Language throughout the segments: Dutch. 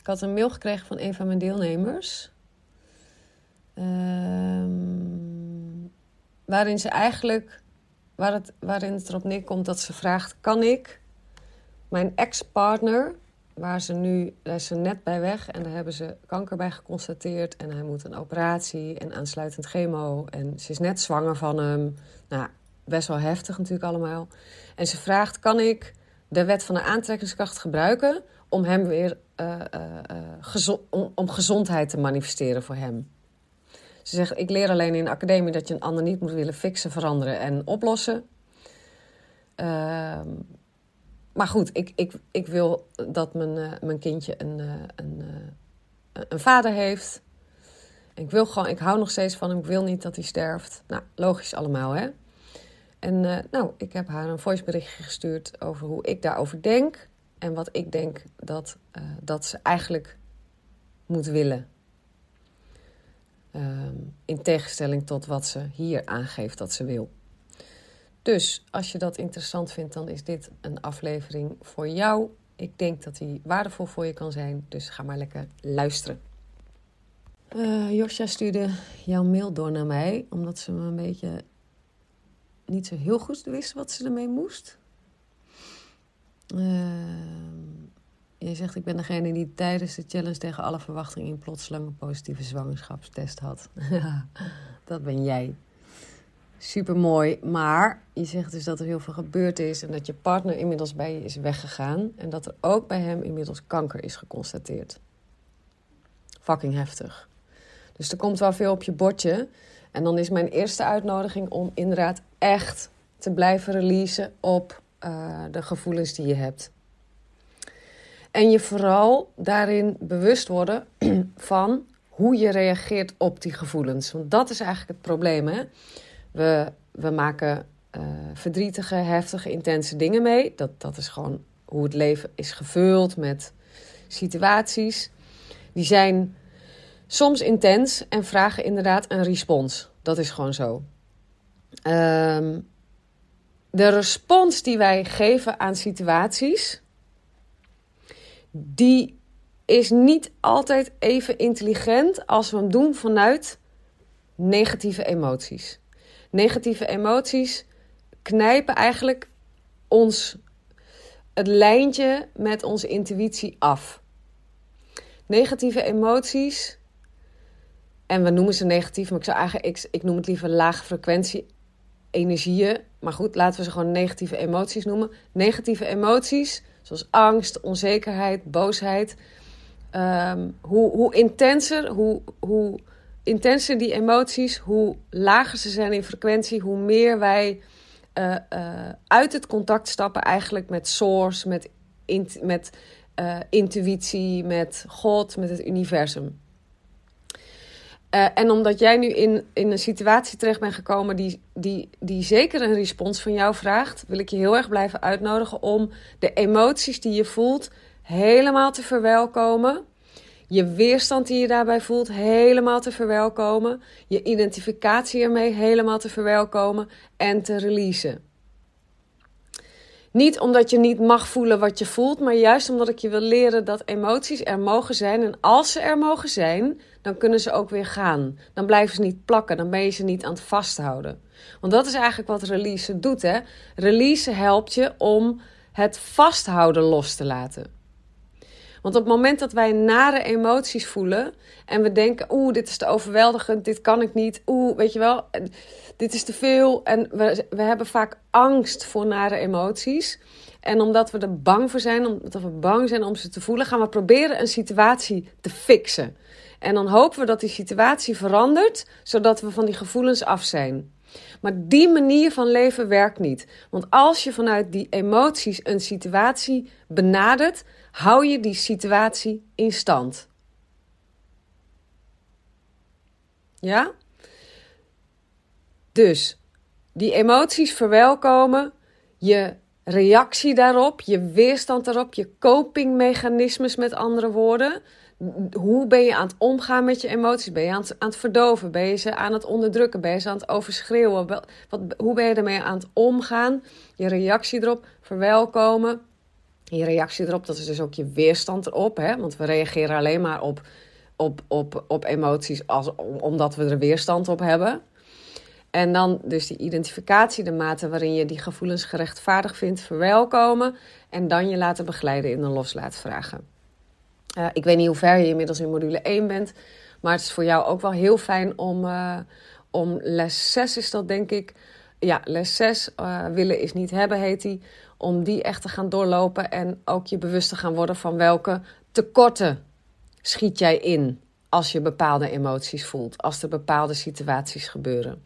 Ik had een mail gekregen van een van mijn deelnemers. Ehm, waarin ze eigenlijk, waar het, waarin het erop neerkomt dat ze vraagt: kan ik mijn ex-partner, waar ze nu, daar is ze net bij weg en daar hebben ze kanker bij geconstateerd en hij moet een operatie en aansluitend chemo en ze is net zwanger van hem. Nou, best wel heftig natuurlijk allemaal. En ze vraagt: kan ik de wet van de aantrekkingskracht gebruiken om hem weer uh, uh, om, om, gezondheid te manifesteren voor hem. Ze zegt: Ik leer alleen in de academie dat je een ander niet moet willen fixen, veranderen en oplossen. Ehm, maar goed, ik, ik, ik wil dat mijn, mijn kindje een, een, een vader heeft. Ik, wil gewoon, ik hou nog steeds van hem. Ik wil niet dat hij sterft. Nou, logisch allemaal, hè? En nou, ik heb haar een voiceberichtje gestuurd over hoe ik daarover denk. En wat ik denk dat, uh, dat ze eigenlijk moet willen. Um, in tegenstelling tot wat ze hier aangeeft dat ze wil. Dus als je dat interessant vindt, dan is dit een aflevering voor jou. Ik denk dat die waardevol voor je kan zijn. Dus ga maar lekker luisteren. Uh, Josja stuurde jouw mail door naar mij, omdat ze me een beetje niet zo heel goed wist wat ze ermee moest. Uh, je zegt, ik ben degene die tijdens de challenge tegen alle verwachtingen in plotseling een positieve zwangerschapstest had. dat ben jij. Super mooi. Maar je zegt dus dat er heel veel gebeurd is en dat je partner inmiddels bij je is weggegaan. En dat er ook bij hem inmiddels kanker is geconstateerd. Fucking heftig. Dus er komt wel veel op je bordje. En dan is mijn eerste uitnodiging om inderdaad echt te blijven releasen op uh, de gevoelens die je hebt. En je vooral daarin bewust worden van hoe je reageert op die gevoelens. Want dat is eigenlijk het probleem. Hè? We, we maken uh, verdrietige, heftige, intense dingen mee. Dat, dat is gewoon hoe het leven is gevuld met situaties. Die zijn soms intens en vragen inderdaad een respons. Dat is gewoon zo. Um, de respons die wij geven aan situaties, die is niet altijd even intelligent als we hem doen vanuit negatieve emoties. Negatieve emoties knijpen eigenlijk ons het lijntje met onze intuïtie af. Negatieve emoties, en we noemen ze negatief, maar ik zou eigenlijk, ik, noem het liever lage frequentie energieën. Maar goed, laten we ze gewoon negatieve emoties noemen. Negatieve emoties, zoals angst, onzekerheid, boosheid. Ehm, hoe, hoe intenser, hoe, hoe intenser die emoties, hoe lager ze zijn in frequentie, hoe meer wij uh, uh, uit het contact stappen eigenlijk met source, met, met uh, intuïtie, met God, met het universum. Uh, en omdat jij nu in, in een situatie terecht bent gekomen die, die, die zeker een respons van jou vraagt, wil ik je heel erg blijven uitnodigen om de emoties die je voelt helemaal te verwelkomen. Je weerstand die je daarbij voelt helemaal te verwelkomen. Je identificatie ermee helemaal te verwelkomen en te releasen. Niet omdat je niet mag voelen wat je voelt, maar juist omdat ik je wil leren dat emoties er mogen zijn. En als ze er mogen zijn, dan kunnen ze ook weer gaan. Dan blijven ze niet plakken, dan ben je ze niet aan het vasthouden. Want dat is eigenlijk wat release doet. Hè? Release helpt je om het vasthouden los te laten. Want op het moment dat wij nare emoties voelen en we denken, oeh, dit is te overweldigend, dit kan ik niet, oeh, weet je wel, dit is te veel. En we, we hebben vaak angst voor nare emoties. En omdat we er bang voor zijn, omdat we bang zijn om ze te voelen, gaan we proberen een situatie te fixen. En dan hopen we dat die situatie verandert, zodat we van die gevoelens af zijn. Maar die manier van leven werkt niet. Want als je vanuit die emoties een situatie benadert, hou je die situatie in stand. Ja? Dus die emoties verwelkomen, je reactie daarop, je weerstand daarop, je copingmechanismes met andere woorden. Hoe ben je aan het omgaan met je emoties? Ben je aan het, verdoven? Ben je ze aan het onderdrukken? Ben je ze aan het overschreeuwen? Wat, hoe ben je ermee aan het omgaan? Je reactie erop verwelkomen. Je reactie erop, dat is dus ook je weerstand erop. Hè? Want we reageren alleen maar op, op, op, op emoties als, omdat we er weerstand op hebben. En dan dus die identificatie, de mate waarin je die gevoelens gerechtvaardigd vindt, verwelkomen. En dan je laten begeleiden in een loslaatvragen. Ik weet niet hoe ver je inmiddels in module 1 bent. Maar het is voor jou ook wel heel fijn om, uh, om les 6 is dat denk ik. Ja, les 6, uh, eh, willen is niet hebben heet die. Om die echt te gaan doorlopen en ook je bewust te gaan worden van welke tekorten schiet jij in als je bepaalde emoties voelt, als er bepaalde situaties gebeuren.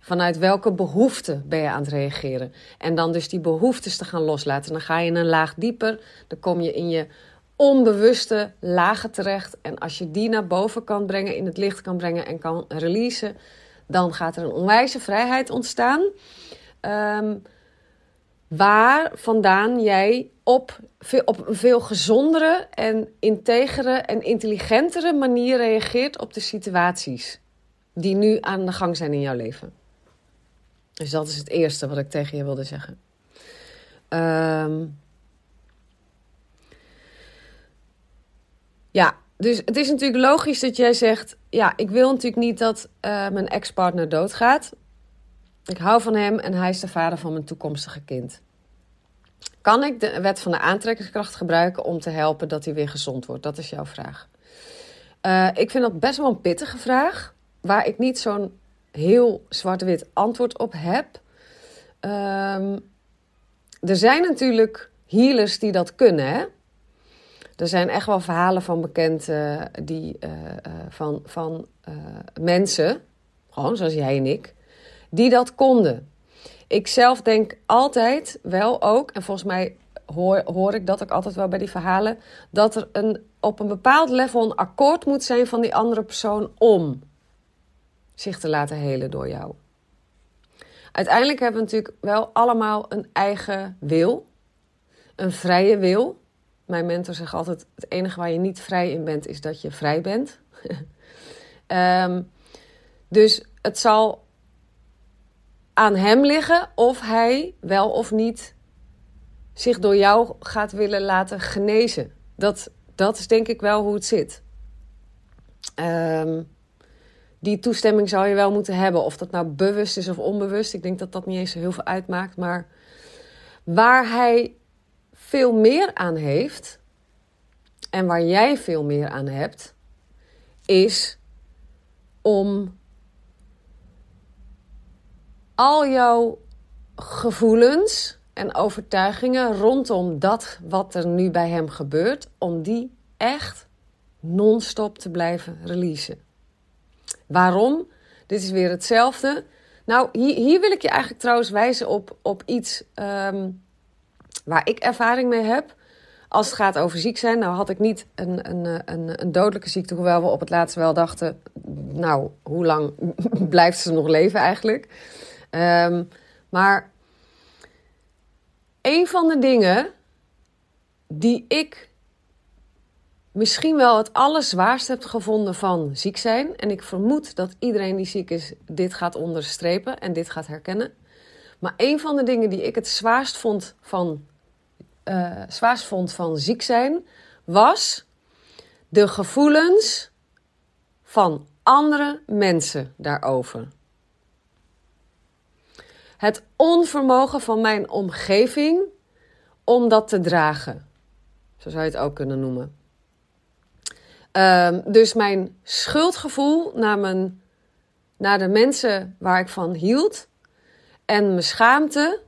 Vanuit welke behoeften ben je aan het reageren? En dan dus die behoeftes te gaan loslaten. Dan ga je een laag dieper. Dan kom je in je onbewuste lagen terecht. En als je die naar boven kan brengen, in het licht kan brengen en kan releasen, dan gaat er een onwijze vrijheid ontstaan. Um, waar vandaan jij op, op een veel gezondere en integere en intelligentere manier reageert op de situaties die nu aan de gang zijn in jouw leven. Dus dat is het eerste wat ik tegen je wilde zeggen. Um, ja, dus het is natuurlijk logisch dat jij zegt: Ja, ik wil natuurlijk niet dat uh, mijn ex-partner doodgaat. Ik hou van hem en hij is de vader van mijn toekomstige kind. Kan ik de wet van de aantrekkingskracht gebruiken om te helpen dat hij weer gezond wordt? Dat is jouw vraag. Uh, ik vind dat best wel een pittige vraag, waar ik niet zo'n heel zwart-wit antwoord op heb. Um, er zijn natuurlijk healers die dat kunnen. Hè? Er zijn echt wel verhalen van bekend uh, die, uh, van, van mensen, gewoon zoals jij en ik, die dat konden. Ik zelf denk altijd wel ook, en volgens mij hoor, hoor ik dat ook altijd wel bij die verhalen, dat er een, op een bepaald level een akkoord moet zijn van die andere persoon om zich te laten helen door jou. Uiteindelijk hebben we natuurlijk wel allemaal een eigen wil, een vrije wil. Mijn mentor zegt altijd: het enige waar je niet vrij in bent, is dat je vrij bent. um, dus het zal aan hem liggen of hij wel of niet zich door jou gaat willen laten genezen. Dat, dat is denk ik wel hoe het zit. Um, die toestemming zou je wel moeten hebben. Of dat nou bewust is of onbewust. Ik denk dat dat niet eens heel veel uitmaakt. Maar waar hij veel meer aan heeft. En waar jij veel meer aan hebt. Is om al jouw gevoelens en overtuigingen rondom dat wat er nu bij hem gebeurt, om die echt non-stop te blijven releasen. Waarom? Dit is weer hetzelfde. Nou, hier, hier wil ik je eigenlijk trouwens wijzen op, op iets um, waar ik ervaring mee heb. Als het gaat over ziek zijn, nou had ik niet een, een, een, een dodelijke ziekte, hoewel we op het laatst wel dachten, nou, hoe lang blijft ze nog leven eigenlijk? Um, maar een van de dingen die ik misschien wel het allerzwaarst heb gevonden van ziek zijn. En ik vermoed dat iedereen die ziek is dit gaat onderstrepen en dit gaat herkennen. Maar een van de dingen die ik het zwaarst vond van, uh, zwaarst vond van ziek zijn, was de gevoelens van andere mensen daarover. Het onvermogen van mijn omgeving om dat te dragen. Zo zou je het ook kunnen noemen. Ehm, dus mijn schuldgevoel naar, mijn, naar de mensen waar ik van hield. En mijn schaamte.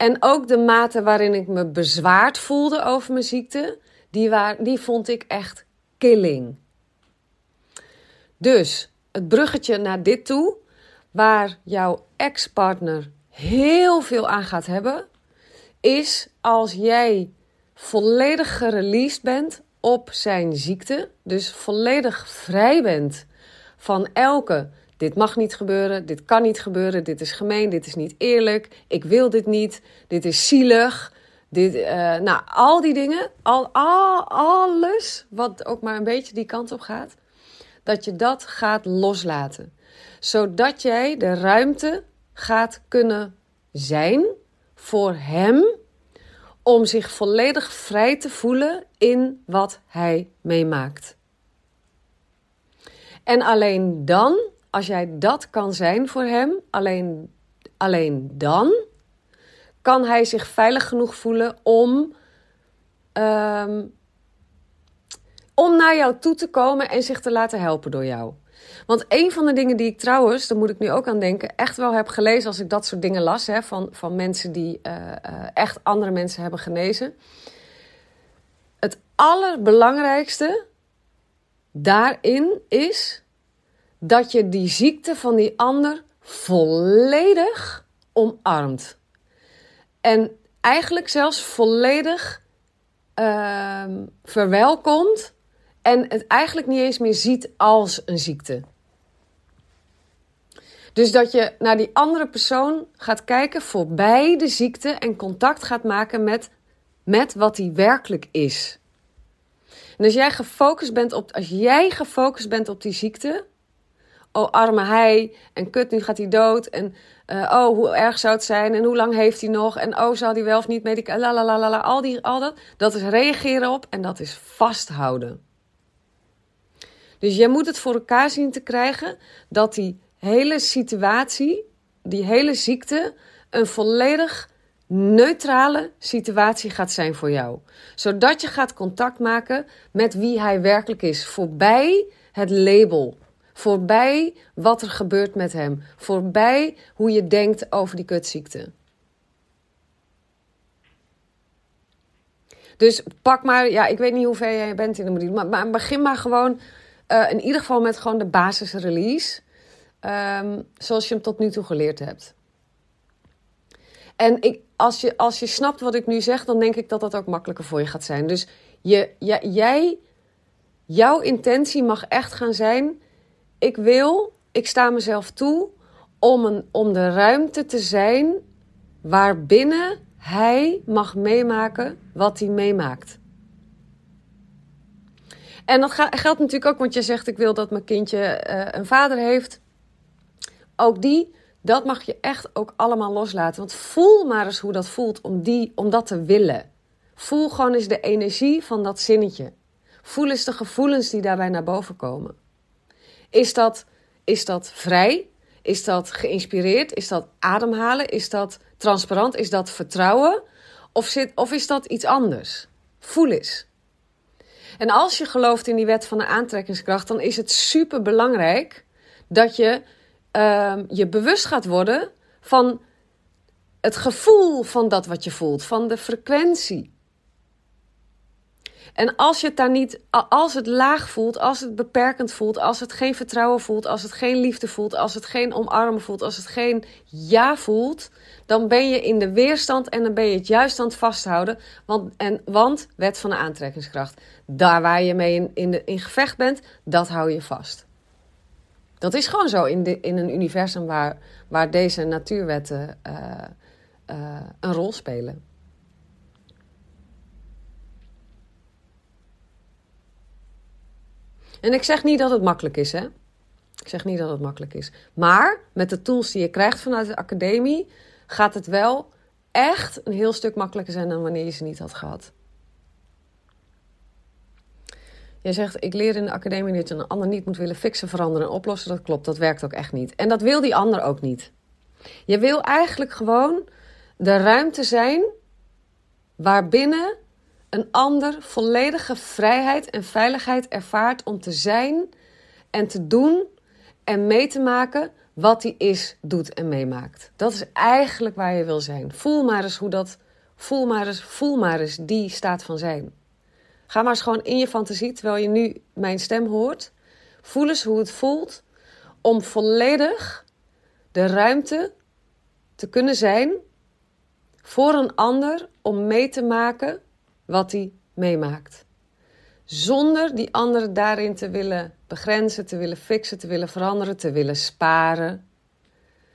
En ook de mate waarin ik me bezwaard voelde over mijn ziekte. Die, waar, die vond ik echt killing. Dus het bruggetje naar dit toe. Waar jouw ex-partner heel veel aan gaat hebben. Is als jij volledig gereleased bent op zijn ziekte, dus volledig vrij bent van elke dit mag niet gebeuren, dit kan niet gebeuren, dit is gemeen, dit is niet eerlijk, ik wil dit niet, dit is zielig, dit, uh, nou, al die dingen, al, al, alles wat ook maar een beetje die kant op gaat, dat je dat gaat loslaten. Zodat jij de ruimte gaat kunnen zijn voor hem om zich volledig vrij te voelen in wat hij meemaakt. En alleen dan, als jij dat kan zijn voor hem, alleen, alleen dan kan hij zich veilig genoeg voelen om, um, om naar jou toe te komen en zich te laten helpen door jou. Want een van de dingen die ik trouwens, daar moet ik nu ook aan denken, echt wel heb gelezen als ik dat soort dingen las hè, van, van mensen die uh, uh, echt andere mensen hebben genezen. Het allerbelangrijkste daarin is dat je die ziekte van die ander volledig omarmt. En eigenlijk zelfs volledig uh, verwelkomt en het eigenlijk niet eens meer ziet als een ziekte. Dus dat je naar die andere persoon gaat kijken voorbij de ziekte en contact gaat maken met, met wat die werkelijk is. En als jij gefocust bent op, als jij gefocust bent op die ziekte, oh arme hij en kut, nu gaat hij dood en uh, oh hoe erg zou het zijn en hoe lang heeft hij nog en oh zal hij wel of niet medicatie, la la la la, al, die, al dat, dat is reageren op en dat is vasthouden. Dus jij moet het voor elkaar zien te krijgen dat die hele situatie, die hele ziekte, een volledig neutrale situatie gaat zijn voor jou. Zodat je gaat contact maken met wie hij werkelijk is. Voorbij het label. Voorbij wat er gebeurt met hem. Voorbij hoe je denkt over die kutziekte. Dus pak maar, ja, ik weet niet hoe ver jij bent in de module, maar, maar begin maar gewoon uh, in ieder geval met gewoon de basisrelease. Um, zoals je hem tot nu toe geleerd hebt. En ik, als, je, als je snapt wat ik nu zeg, dan denk ik dat dat ook makkelijker voor je gaat zijn. Dus je, jij, jouw intentie mag echt gaan zijn: ik wil, ik sta mezelf toe om, een, om de ruimte te zijn waarbinnen hij mag meemaken wat hij meemaakt. En dat geldt natuurlijk ook, want je zegt: ik wil dat mijn kindje uh, een vader heeft ook die, dat mag je echt ook allemaal loslaten. Want voel maar eens hoe dat voelt om, die, om dat te willen. Voel gewoon eens de energie van dat zinnetje. Voel eens de gevoelens die daarbij naar boven komen. Is dat, is dat vrij? Is dat geïnspireerd? Is dat ademhalen? Is dat transparant? Is dat vertrouwen? Of, zit, of is dat iets anders? Voel eens. En als je gelooft in die wet van de aantrekkingskracht, dan is het super belangrijk dat je uh, je bewust gaat worden van het gevoel van dat wat je voelt, van de frequentie. En als je het daar niet, als het laag voelt, als het beperkend voelt, als het geen vertrouwen voelt, als het geen liefde voelt, als het geen omarmen voelt, als het geen ja voelt, dan ben je in de weerstand en dan ben je het juist aan het vasthouden. Want, en, want wet van de aantrekkingskracht, daar waar je mee in, in, gevecht bent, dat hou je vast. Dat is gewoon zo in, de, in een universum waar, waar deze natuurwetten uh, uh, een rol spelen. En ik zeg niet dat het makkelijk is, hè? Ik zeg niet dat het makkelijk is. Maar met de tools die je krijgt vanuit de academie gaat het wel echt een heel stuk makkelijker zijn dan wanneer je ze niet had gehad. Jij zegt, ik leer in de academie dat je een ander niet moet willen fixen, veranderen en oplossen. Dat klopt, dat werkt ook echt niet. En dat wil die ander ook niet. Je wil eigenlijk gewoon de ruimte zijn waarbinnen een ander volledige vrijheid en veiligheid ervaart om te zijn en te doen en mee te maken wat hij is, doet en meemaakt. Dat is eigenlijk waar je wil zijn. Voel maar eens hoe dat, voel maar eens, voel maar eens die staat van zijn. Ga maar eens gewoon in je fantasie, terwijl je nu mijn stem hoort. Voel eens hoe het voelt om volledig de ruimte te kunnen zijn voor een ander om mee te maken wat hij meemaakt. Zonder die ander daarin te willen begrenzen, te willen fixen, te willen veranderen, te willen sparen.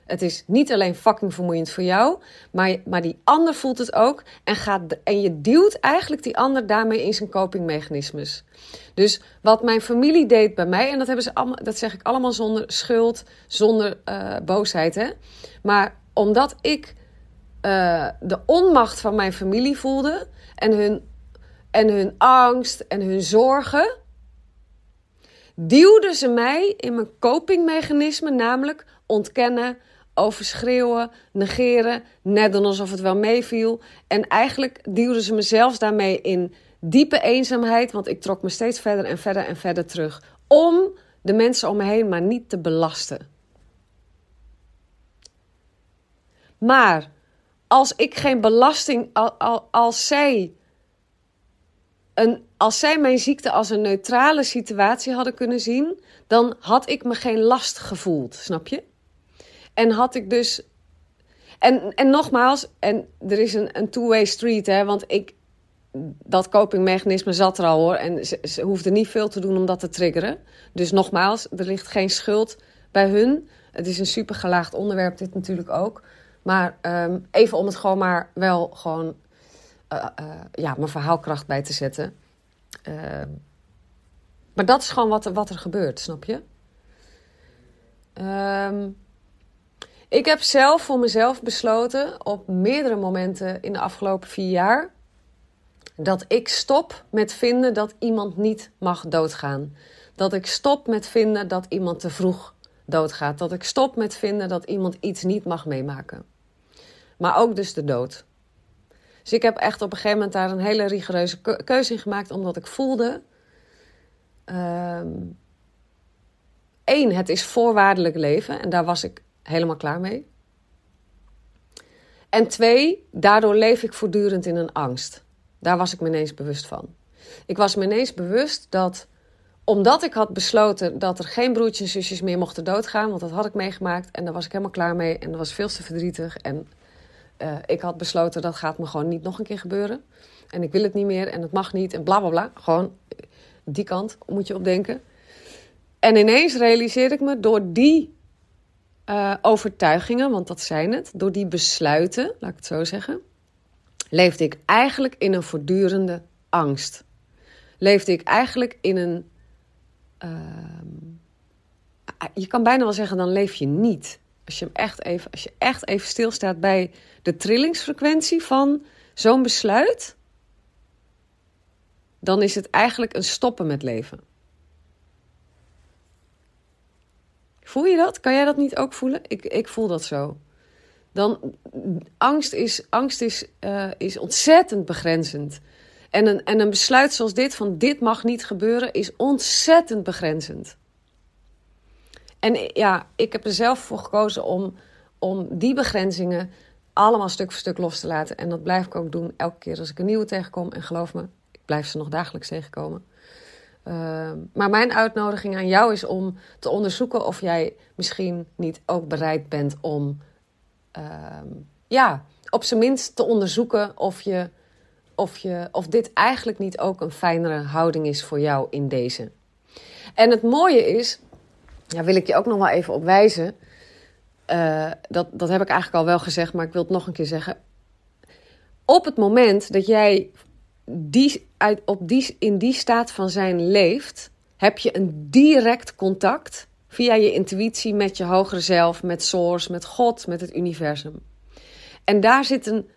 Het is niet alleen fucking vermoeiend voor jou, maar, maar die ander voelt het ook. En, gaat, en je duwt eigenlijk die ander daarmee in zijn copingmechanismes. Dus wat mijn familie deed bij mij, en dat, hebben ze allemaal, dat zeg ik allemaal zonder schuld, zonder uh, boosheid. Hè? Maar omdat ik uh, de onmacht van mijn familie voelde en hun, en hun angst en hun zorgen, duwden ze mij in mijn copingmechanisme, namelijk ontkennen, overschreeuwen, negeren, net alsof het wel meeviel. En eigenlijk duwden ze mezelf daarmee in diepe eenzaamheid, want ik trok me steeds verder en verder en verder terug. Om de mensen om me heen maar niet te belasten. Maar als ik geen belasting, als zij, een, als zij mijn ziekte als een neutrale situatie hadden kunnen zien, dan had ik me geen last gevoeld, snap je? En had ik dus. En, en nogmaals, en er is een, een two-way street, hè, want ik, dat copingmechanisme zat er al hoor. En ze, ze hoefde niet veel te doen om dat te triggeren. Dus nogmaals, er ligt geen schuld bij hun. Het is een super gelaagd onderwerp, dit natuurlijk ook. Maar um, even om het gewoon maar wel gewoon uh, uh, ja, mijn verhaalkracht bij te zetten. Uh, maar dat is gewoon wat, wat er gebeurt, snap je? Um, ik heb zelf voor mezelf besloten op meerdere momenten in de afgelopen vier jaar dat ik stop met vinden dat iemand niet mag doodgaan. Dat ik stop met vinden dat iemand te vroeg doodgaat. Dat ik stop met vinden dat iemand iets niet mag meemaken. Maar ook dus de dood. Dus ik heb echt op een gegeven moment daar een hele rigoureuze keuze in gemaakt, omdat ik voelde. Eén, ehm, het is voorwaardelijk leven en daar was ik helemaal klaar mee. En twee, daardoor leef ik voortdurend in een angst. Daar was ik me ineens bewust van. Ik was me ineens bewust dat, omdat ik had besloten dat er geen broertjes en zusjes meer mochten doodgaan, want dat had ik meegemaakt en daar was ik helemaal klaar mee en dat was veel te verdrietig. En uh, ik had besloten dat gaat me gewoon niet nog een keer gebeuren. En ik wil het niet meer en het mag niet en bla bla bla. Gewoon die kant moet je op denken. En ineens realiseerde ik me door die uh, overtuigingen, want dat zijn het, door die besluiten, laat ik het zo zeggen, leefde ik eigenlijk in een voortdurende angst. Leefde ik eigenlijk in een. Uh, je kan bijna wel zeggen, dan leef je niet. Als je, hem echt even, als je echt even stilstaat bij de trillingsfrequentie van zo'n besluit, dan is het eigenlijk een stoppen met leven. Voel je dat? Kan jij dat niet ook voelen? Ik, ik voel dat zo. Dan, angst is, angst is, uh, is ontzettend begrenzend. En een, en een besluit zoals dit, van dit mag niet gebeuren, is ontzettend begrenzend. En ja, ik heb er zelf voor gekozen om, om die begrenzingen allemaal stuk voor stuk los te laten. En dat blijf ik ook doen elke keer als ik een nieuwe tegenkom. En geloof me, ik blijf ze nog dagelijks tegenkomen. Uh, maar mijn uitnodiging aan jou is om te onderzoeken of jij misschien niet ook bereid bent om, uh, ja, op zijn minst te onderzoeken of, je, of, je, of dit eigenlijk niet ook een fijnere houding is voor jou in deze. En het mooie is, daar wil ik je ook nog wel even op wijzen. Uh, dat, dat heb ik eigenlijk al wel gezegd, maar ik wil het nog een keer zeggen. Op het moment dat jij die, uit, op die, in die staat van zijn leeft, heb je een direct contact via je intuïtie met je hogere zelf, met Source, met God, met het universum. En daar zit een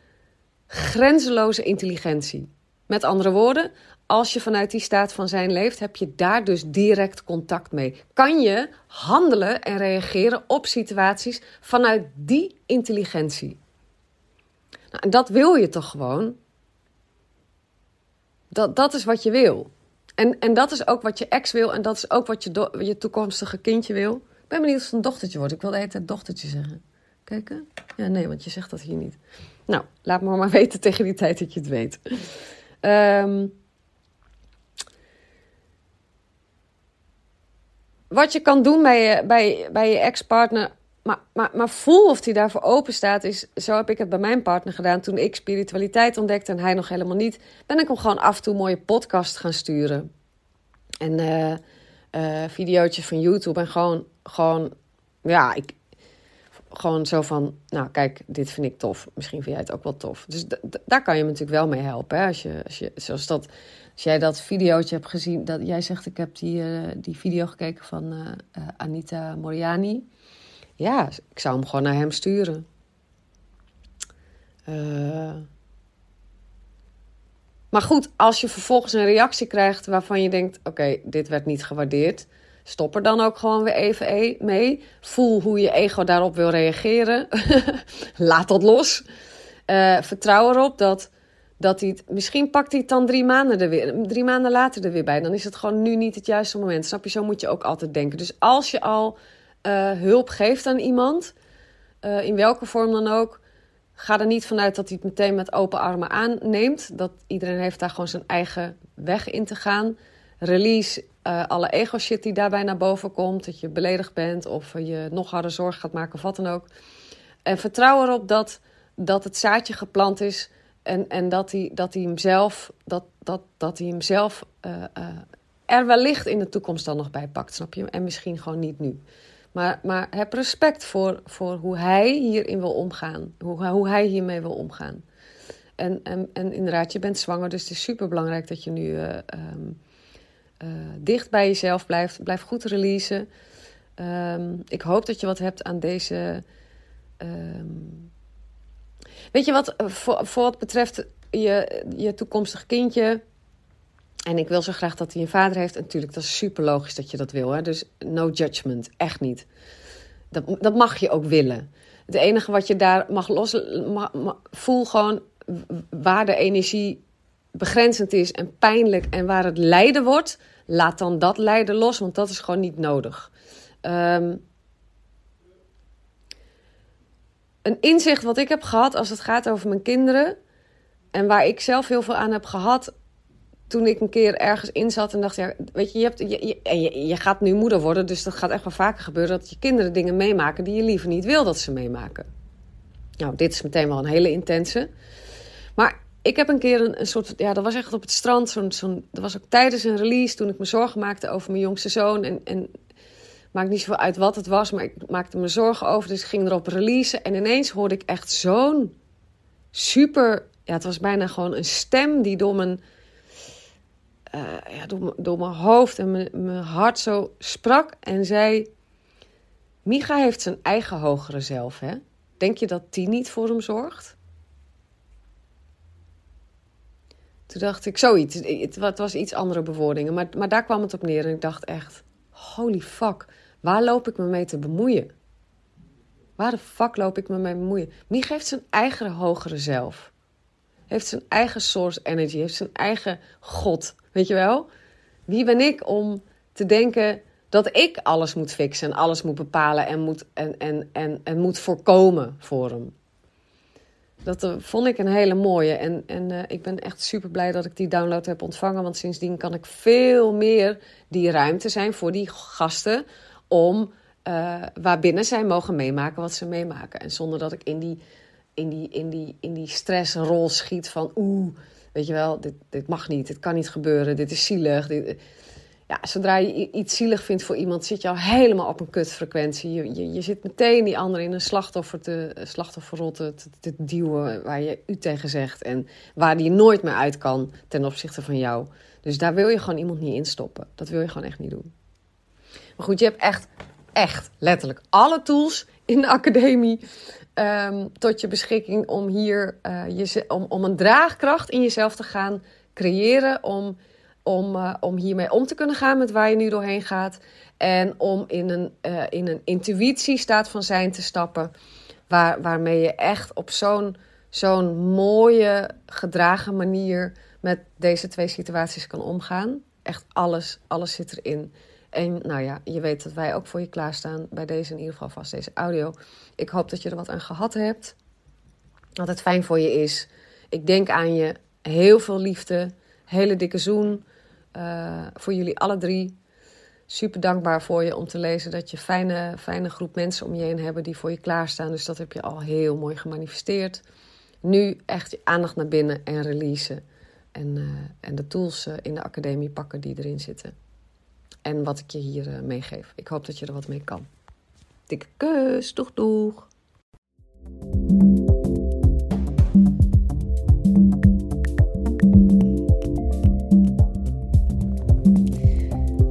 grenzeloze intelligentie. Met andere woorden, als je vanuit die staat van zijn leeft, heb je daar dus direct contact mee. Kan je handelen en reageren op situaties vanuit die intelligentie. Nou, en dat wil je toch gewoon? Dat, dat is wat je wil. En, en dat is ook wat je ex wil. En dat is ook wat je, je toekomstige kindje wil. Ik ben benieuwd of het een dochtertje wordt. Ik wilde de hele tijd dochtertje zeggen. Kijken? Ja, nee, want je zegt dat hier niet. Nou, laat me maar weten tegen die tijd dat je het weet. Um, wat je kan doen bij je, bij, bij je ex-partner. Maar, maar, maar voel of hij daarvoor open staat. Is, zo heb ik het bij mijn partner gedaan. Toen ik spiritualiteit ontdekte en hij nog helemaal niet. Ben ik hem gewoon af en toe mooie podcast gaan sturen. En uh, videootjes van YouTube. En gewoon, gewoon ja, ik, gewoon zo van, nou kijk, dit vind ik tof. Misschien vind jij het ook wel tof. Dus daar kan je me natuurlijk wel mee helpen. Hè? Als, je, als, je, zoals dat, als jij dat videootje hebt gezien, dat jij zegt ik heb die, uh, die video gekeken van uh, uh, Anita Moriani. Ja, ik zou hem gewoon naar hem sturen. maar goed, als je vervolgens een reactie krijgt waarvan je denkt: oké, dit werd niet gewaardeerd Stop er dan ook gewoon weer even e- mee. Voel hoe je ego daarop wil reageren. Laat dat los. Vertrouw erop dat, dat hij het. Misschien pakt hij het dan drie maanden, er weer, drie maanden later er weer bij. Dan is het gewoon nu niet het juiste moment. Snap je? Zo moet je ook altijd denken. Dus als je al uh, hulp geeft aan iemand, uh, in welke vorm dan ook. Ga er niet vanuit dat hij het meteen met open armen aanneemt. Dat iedereen heeft daar gewoon zijn eigen weg in te gaan. Release uh, alle ego-shit die daarbij naar boven komt. Dat je beledigd bent of je nog harder zorg gaat maken of wat dan ook. En vertrouw erop dat, dat het zaadje geplant is. En, en dat, hij, dat hij hem zelf, dat, dat, dat hij hem zelf uh, er wellicht in de toekomst dan nog bij pakt. Snap je? En misschien gewoon niet nu. Maar, maar heb respect voor, voor hoe hij hierin wil omgaan. Hoe, hoe hij hiermee wil omgaan. En, en, en inderdaad, je bent zwanger, dus het is super belangrijk dat je nu. Um, uh, dicht bij jezelf blijft. Blijf goed releasen. Um, ik hoop dat je wat hebt aan deze. Um... Weet je wat, voor, voor wat betreft je, je toekomstig kindje. En ik wil zo graag dat hij een vader heeft. Natuurlijk, dat is super logisch dat je dat wil. Hè? Dus no judgment, echt niet. Dat, dat mag je ook willen. Het enige wat je daar mag los... voel gewoon waar de energie begrenzend is en pijnlijk en waar het lijden wordt, laat dan dat lijden los, want dat is gewoon niet nodig. Um, een inzicht wat ik heb gehad als het gaat over mijn kinderen en waar ik zelf heel veel aan heb gehad toen ik een keer ergens in zat en dacht, ja, weet je, je, hebt, je, je, gaat nu moeder worden, dus dat gaat echt wel vaker gebeuren dat je kinderen dingen meemaken die je liever niet wil dat ze meemaken. Nou, dit is meteen wel een hele intense. Maar ik heb een keer een, een, soort, ja, dat was echt op het strand. Zo'n, zo'n, dat was ook tijdens een release toen ik me zorgen maakte over mijn jongste zoon. En, en maakt niet zoveel uit wat het was, maar ik maakte me zorgen over. Dus ik ging erop releasen. En ineens hoorde ik echt zo'n super. Ja, het was bijna gewoon een stem die door mijn, uh, ja, door mijn hoofd en mijn, mijn hart zo sprak. En zei: Micha heeft zijn eigen hogere zelf, hè? Denk je dat die niet voor hem zorgt? Toen dacht ik zoiets. Het was iets andere bewoordingen. Maar, maar daar kwam het op neer. En ik dacht echt: holy fuck, waar loop ik me mee te bemoeien? Waar de fuck loop ik me mee te bemoeien? Wie geeft zijn eigen hogere zelf? Heeft zijn eigen source energy, heeft zijn eigen God. Weet je wel? Wie ben ik om te denken dat ik alles moet fixen en alles moet bepalen en moet, en, en, en, en moet voorkomen voor hem? Dat uh, vond ik een hele mooie. En, en uh, ik ben echt super blij dat ik die download heb ontvangen. Want sindsdien kan ik veel meer die ruimte zijn voor die gasten. Om uh, waarbinnen zij mogen meemaken wat ze meemaken. En zonder dat ik in die, in die, in die, in die stressrol schiet van oeh, weet je wel, dit, dit mag niet, dit kan niet gebeuren, dit is zielig. Dit, ja, zodra je iets zielig vindt voor iemand, zit je al helemaal op een kutfrequentie. Je, je, je zit meteen die ander in een slachtoffer te, slachtofferrol te, te, duwen waar je u tegen zegt. En waar die nooit meer uit kan ten opzichte van jou. Dus daar wil je gewoon iemand niet in stoppen. Dat wil je gewoon echt niet doen. Maar goed, je hebt echt, echt letterlijk alle tools in de academie um, tot je beschikking om hier uh, je, om, om een draagkracht in jezelf te gaan creëren. Om om, uh, om hiermee om te kunnen gaan met waar je nu doorheen gaat. En om in een, uh, in een intuïtiestaat van zijn te stappen. Waar, waarmee je echt op zo'n zo'n mooie, gedragen manier met deze twee situaties kan omgaan. Echt alles, alles zit erin. En nou ja, je weet dat wij ook voor je klaarstaan. Bij deze in ieder geval vast deze audio. Ik hoop dat je er wat aan gehad hebt. Dat het fijn voor je is. Ik denk aan je. Heel veel liefde. Hele dikke zoen. Uh, voor jullie alle drie. Super dankbaar voor je om te lezen dat je fijne, fijne groep mensen om je heen hebben die voor je klaarstaan. Dus dat heb je al heel mooi gemanifesteerd. Nu echt je aandacht naar binnen en releasen. En, uh, en de tools uh, in de academie pakken die erin zitten. En wat ik je hier uh, meegeef. Ik hoop dat je er wat mee kan. Dikke kus. Doeg, doeg.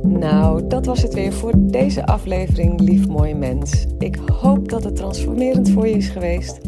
Nou, dat was het weer voor deze aflevering, lief mooi mens. Ik hoop dat het transformerend voor je is geweest.